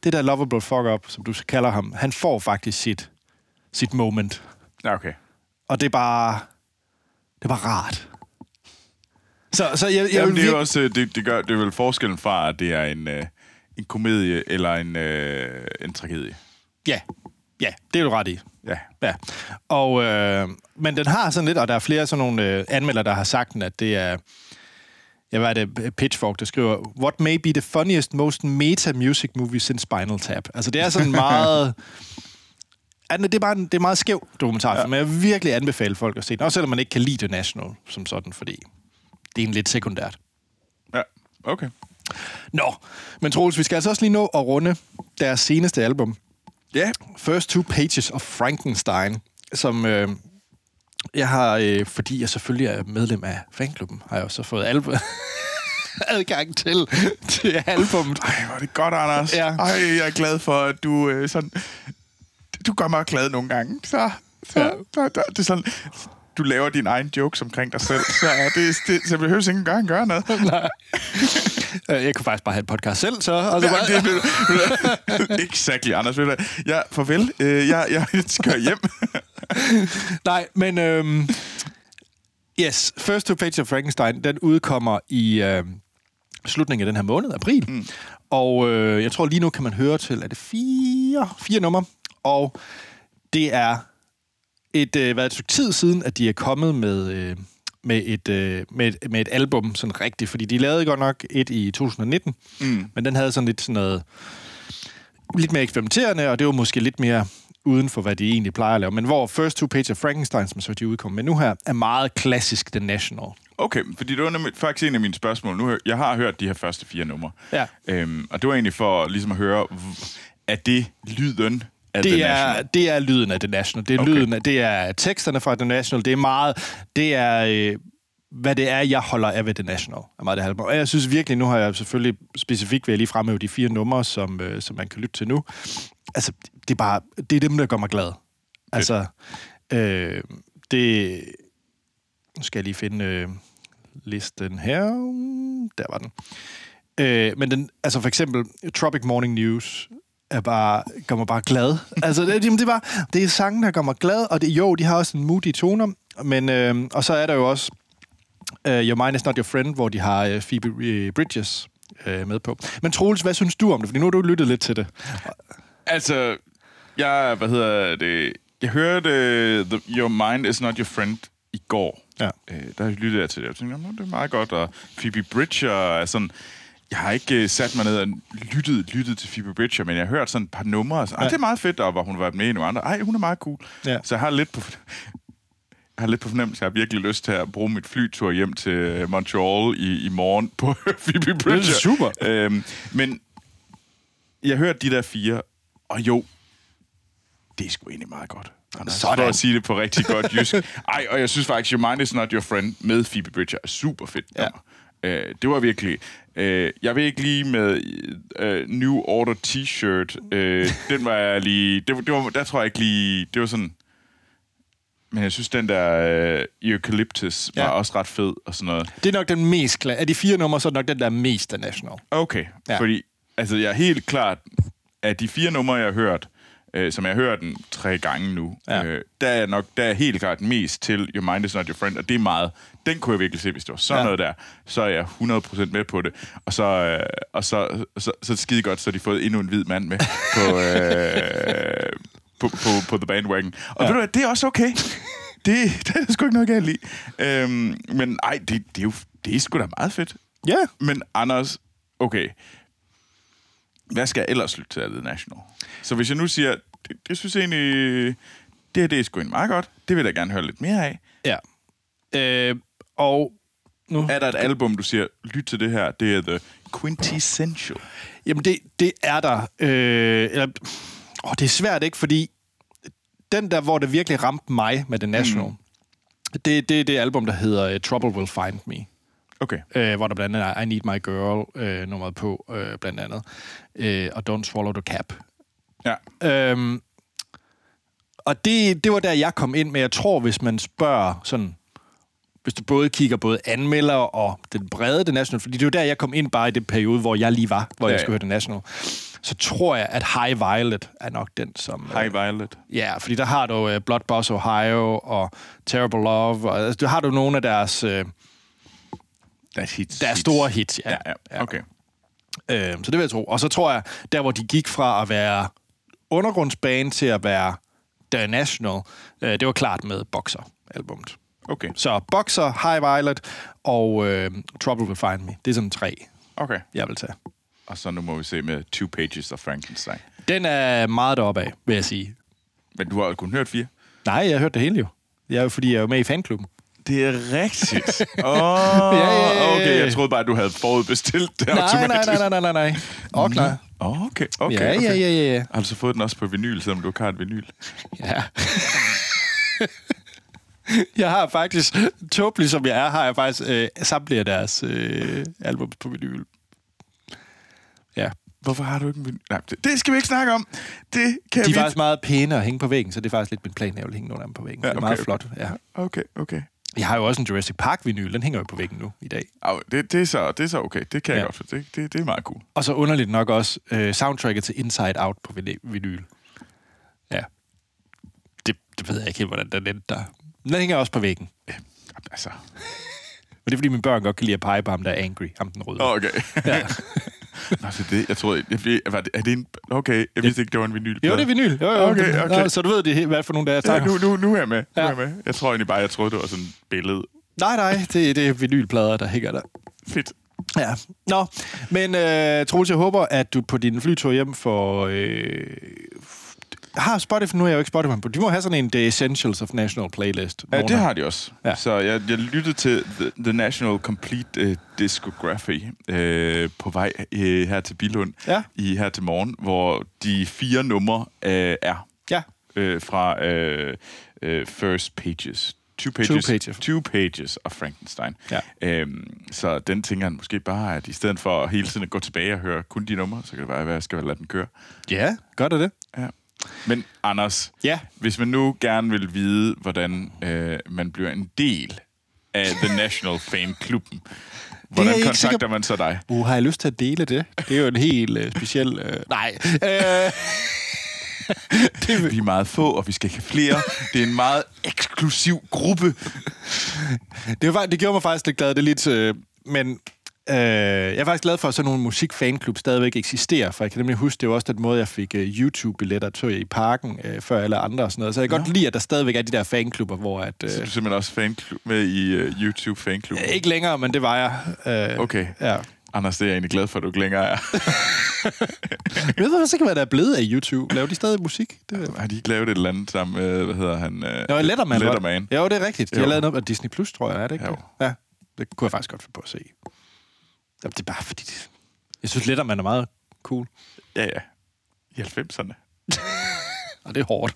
det der lovable fuck up, som du kalder ham, han får faktisk sit, sit moment. Ja, okay. Og det er bare, det er bare rart. Så, så jeg, jeg Jamen, vil det er også, øh, det, det gør, det er vel forskellen fra, at det er en, øh, en komedie eller en, øh, en tragedie. Ja, ja, det er du ret i. Ja. Ja. Og, øh, men den har sådan lidt, og der er flere sådan nogle øh, anmeldere, der har sagt den, at det er... Jeg hvad er det, Pitchfork, der skriver, What may be the funniest, most meta-music movie since Spinal Tap. Altså, det er sådan meget... Ja, det er bare en, det er meget skæv dokumentar, ja. men jeg vil virkelig anbefale folk at se den. Også selvom man ikke kan lide The National som sådan, fordi det er en lidt sekundært. Ja, okay. Nå, men Troels, vi skal altså også lige nå at runde deres seneste album, Ja, First Two Pages of Frankenstein, som øh, jeg har, øh, fordi jeg selvfølgelig er medlem af fanklubben, har jeg også fået album adgang til, til albummet. Ej, hvor er det godt, Anders. Ja. Ej, jeg er glad for, at du øh, sådan... Du gør mig glad nogle gange. Så, så, Ja. så, så det er sådan... Du laver din egen jokes omkring dig selv, så det, det, så behøver ikke engang gøre noget. Nej. Øh, Jeg kunne faktisk bare have en podcast selv, så... Og så bare, det, ved du- exactly, Anders. Ved du, ja, farvel. Øh, jeg, jeg skal hjem. Nej, men... Øhm, yes, First Two Pages of Frankenstein, den udkommer i øh, slutningen af den her måned, april. Mm. Og øh, jeg tror lige nu kan man høre til, er det fire, fire numre? Og det er et, øh, hvad, et stykke tid siden, at de er kommet med... Øh, med et, øh, med, et, med et album, sådan rigtigt. Fordi de lavede godt nok et i 2019, mm. men den havde sådan lidt sådan noget lidt mere eksperimenterende, og det var måske lidt mere uden for, hvad de egentlig plejer at lave. Men hvor First Two Pages of Frankenstein, som så de udkom med nu her, er meget klassisk The National. Okay, fordi det var nemlig, faktisk en af mine spørgsmål. Nu, jeg har hørt de her første fire numre. Ja. Øhm, og det var egentlig for ligesom at høre, er det lyden af The Det er, National? det er lyden af The National. Det er, Okay. lyden af, det er teksterne fra The National. Det er meget... Det er... Øh, hvad det er, jeg holder af ved The National. Er meget det om. Og jeg synes virkelig, nu har jeg selvfølgelig specifikt ved lige fremhæve de fire numre, som, øh, som man kan lytte til nu. Altså, det er bare... Det er dem, der gør mig glad. Altså, øh, det... Nu skal jeg lige finde øh, listen her. Der var den. Øh, men den, altså for eksempel Tropic Morning News er bare, gør mig bare glad. Altså, det, det, er bare, det er sangen, der gør mig glad, og det, jo, de har også en moody toner, men, øh, og så er der jo også øh, Your Mind Is Not Your Friend, hvor de har øh, Phoebe øh, Bridges øh, med på. Men Troels, hvad synes du om det? Fordi nu har du lyttet lidt til det. Altså, jeg, hvad hedder det, jeg hørte uh, the, Your Mind Is Not Your Friend i går. Ja. Øh, der lyttede jeg til det, og tænkte, "Nå, det er meget godt, og Phoebe Bridger er sådan... jeg har ikke uh, sat mig ned og lyttet, lyttet til Phoebe Bridger, men jeg har hørt sådan et par numre, og ja. det er meget fedt, og hvor hun været med i nogle andre. Ej, hun er meget cool. Ja. Så jeg har lidt på, jeg har lidt på fornemmelse, jeg har virkelig lyst til at bruge mit flytur hjem til Montreal i, i morgen på Phoebe Bridger. Det er super. Øhm, men jeg hørte de der fire, og jo, det er sgu egentlig meget godt. Anders, Sådan. For at sige det på rigtig godt jysk. Ej, og jeg synes faktisk, Your Mind is not your friend med Phoebe Bridger er super fedt. Ja. Ja. Øh, det var virkelig... Øh, jeg ved ikke lige med øh, New Order T-shirt. Øh, den var jeg lige... Det, det var, der tror jeg ikke lige... Det var sådan... Men jeg synes, den der øh, Eucalyptus var Ja. også ret fed og sådan noget. Det er nok den mest... Af de fire numre, så er det nok den, der er mest The National. Okay, Ja. fordi altså, jeg er helt klart, at de fire numre, jeg har hørt, øh, som jeg har hørt den tre gange nu, Ja. øh, der er nok der er helt klart mest til Your Mind Is Not Your Friend, og det er meget, den kunne jeg virkelig se, hvis det var sådan Ja. noget der, så er jeg 100% med på det. Og så, øh, og så, så, så det skide godt, så de fået endnu en hvid mand med på, øh, på, på, på The Bandwagon. Og ja. ved du hvad, det er også okay. Det, det er sgu ikke noget galt i. Øhm, men ej, det, det, er jo det er sgu da meget fedt. Ja. Men Anders, okay. Hvad skal jeg ellers lytte til af The National? Så hvis jeg nu siger, det, det synes jeg egentlig, det her det er sgu egentlig meget godt. Det vil jeg da gerne høre lidt mere af. Ja. Øh, og nu... Er der et album, du siger, lyt til det her, det er The Quintessential. Jamen, det, det er der. Øh, eller, åh, det er svært, ikke? Fordi den der, hvor det virkelig ramte mig med The National, mm. det, det er det album, der hedder uh, Trouble Will Find Me. Okay. Øh, hvor der blandt andet er I Need My Girl øh, nummeret på, øh, blandt andet. Øh, og Don't Swallow the Cap. Ja. Øhm, og det, det var der, jeg kom ind med. Jeg tror, hvis man spørger sådan... Hvis du både kigger både anmelder og den brede The National, fordi det var der, jeg kom ind bare i den periode, hvor jeg lige var, hvor ja, jeg skulle høre The National. Så tror jeg, at High Violet er nok den, som... øh, High Violet. Ja, fordi der har du Blood Boss Ohio og Terrible Love, og altså, du har du nogle af deres, uh, That's hits. deres store hits. Ja, ja. Okay. Øh, så det vil jeg tro. Og så tror jeg, der hvor de gik fra at være undergrundsbane til at være The National, øh, det var klart med Boxer-albummet. Okay. Så Boxer, High Violet og øh, Trouble Will Find Me. Det er sådan tre, Okay. jeg vil tage. Og så nu må vi se med Two Pages of Frankenstein. Den er meget deroppe af, vil jeg sige. Men du har kun hørt fire? Nej, jeg har hørt det hele jo. Jeg er jo, fordi jeg er jo med i fanklubben. Det er rigtigt. Åh, oh, Ja, ja, okay. Jeg troede bare, du havde forudbestilt det Nej, nej, automatisk. nej, nej, nej, nej, nej. Og klar. Åh, okay, okay, Ja, okay. ja, ja, ja, ja. Har du så fået den også på vinyl, selvom du ikke har et vinyl? Ja. jeg har faktisk, tåbelig som jeg er, har jeg faktisk øh, samtlige af deres øh, albums på vinyl. Ja. Hvorfor har du ikke en vinyl? Nej, det, det skal vi ikke snakke om. Det kan De vi... er faktisk meget pæne at hænge på væggen, så det er faktisk lidt min plan, at jeg vil hænge nogle af dem på væggen. Ja, det er meget okay, flot. Ja. Okay, okay. Jeg har jo også en Jurassic Park-vinyl, den hænger jo på væggen nu i dag. Au, det, det, er så, det er så okay. Det kan jeg Ja. godt, for det, det, det er meget cool. Og så underligt nok også øh, soundtracket til Inside Out på vin- vinyl. Ja. Det, det ved jeg ikke helt, hvordan den endte der. Den hænger også på væggen. Altså, Men det er, fordi mine børn godt kan lide at pege på ham, der er angry. Ham den røde. okay. Ja. Nå, så det, jeg troede, jeg, jeg, var det, er det en... Okay, jeg vidste ikke, det var en vinyl. Jo, det er vinyl. Jo, jo, Okay, okay. Nå, så du ved, det, hvad for nogle der er Ja, snakker. nu, nu, nu er jeg med. Nu Ja. er jeg med. Jeg tror egentlig bare, jeg troede, det var sådan et billede. Nej, nej, det, det er vinylplader, der hænger der. Fedt. Ja. Nå, men øh, Troels, jeg håber, at du på din flytur hjem får... Øh, har Spotify, nu er jeg jo ikke Spotify på. De må have sådan en The Essentials of National Playlist. Ja, det har de også. Ja. Så jeg, jeg lyttede til The, The National Complete uh, Discography uh, på vej uh, her til Bilund Ja. i her til morgen, hvor de fire numre uh, er Ja, uh, fra uh, uh, First Pages. Two pages, Two Pages. two pages of Frankenstein. Ja. Øhm, så den tænker han måske bare, at i stedet for hele tiden at gå tilbage og høre kun de numre, så kan det være, at jeg skal lade den køre. ja gør det det? Ja. Men Anders, Ja. hvis man nu gerne vil vide, hvordan øh, man bliver en del af The National Fan Klubben, hvordan ikke kontakter sikker- man så dig? Uh, har jeg lyst til at dele det? Det er jo en helt øh, speciel... Øh, nej. Øh, det, Vi er meget få, og vi skal ikke have flere. Det er en meget eksklusiv gruppe. det, var, det gjorde mig faktisk lidt glad. Det er lidt... Øh, men øh, jeg er faktisk glad for, at sådan nogle musikfanklub stadigvæk eksisterer, for jeg kan nemlig huske, det var også den måde, jeg fik øh, YouTube-billetter til i parken øh, før alle andre og sådan noget. Så jeg kan godt lide, at der stadigvæk er de der fanklubber, hvor at... Øh, Så er du simpelthen også fanklub med i uh, YouTube fanklub. ikke længere, men det var jeg. Øh, Okay. Ja. Anders, det er jeg egentlig glad for, at du ikke længere er. Jeg ved ikke, hvad der er blevet af YouTube. Laver de stadig musik? Det er... Har de ikke lavet et eller andet sammen med, hvad hedder han? Øh, Jo, Letterman. Letterman. Jo, det er rigtigt. De Jo. har lavet noget af Disney Plus, tror jeg, er det ikke Jo. det? Ja, det kunne jeg faktisk godt finde på at se. Jamen, det er bare fordi... Det... Jeg synes, Letterman er meget cool. Ja, ja. I 90'erne. Og det er hårdt.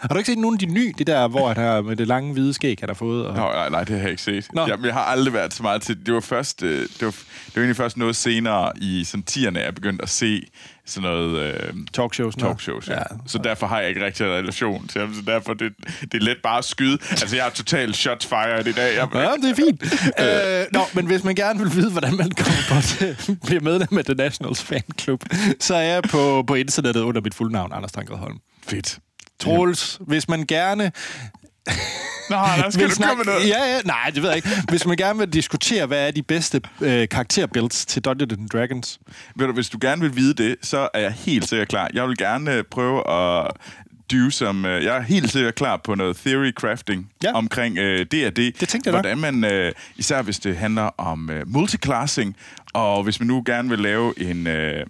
Har du ikke set nogen af de nye, det der, hvor har med det lange hvide skæg, han har fået? Og... Nå, nej, nej, det har jeg ikke set. Nå. Jamen, jeg har aldrig været så meget til... Det var først... øh, Det var, det var egentlig først noget senere i sådan 10'erne, jeg begyndte at se sådan noget... Øh, Talkshows. talkshows, ja. ja. ja. Så derfor har jeg ikke rigtig en relation til ham, så derfor det, det er let bare at skyde. Altså, jeg er totalt shots fired i dag. Jeg, Ja, det er fint. øh, nå, men hvis man gerne vil vide, hvordan man kommer på til bliver medlem af The Nationals Fan Club, så er jeg på, på internettet under mit fulde navn, Anders Tankred Holm. Fedt. Troels, hvis man gerne Nå, der skal du snakke... komme noget. Ja, ja, nej, det ved jeg ikke. Hvis man gerne vil diskutere, hvad er de bedste øh, karakterbuilds til Dungeons and Dragons, Ved du, hvis du gerne vil vide det, så er jeg helt sikkert klar. Jeg vil gerne øh, prøve at do som... øh, Jeg er helt sikkert klar på noget theory crafting Ja. ja. omkring øh, D&D. Det tænkte jeg. Hvordan man, øh, især hvis det handler om øh, multiclassing, og hvis man nu gerne vil lave en... Øh,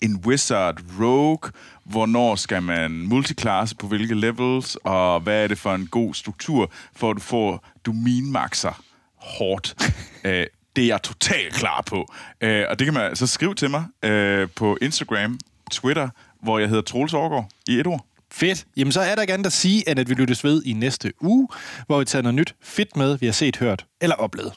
en wizard rogue, hvornår skal man multiclasse på hvilke levels, og hvad er det for en god struktur, for at du får domain-maxer hårdt. øh, det er jeg totalt klar på. Øh, og det kan man så skrive til mig øh, på Instagram, Twitter, hvor jeg hedder Troels Aargaard i et ord. Fedt. Jamen, så er der ikke andet at sige, end at vi lyttes ved i næste uge, hvor vi tager noget nyt fedt med, vi har set, hørt eller oplevet.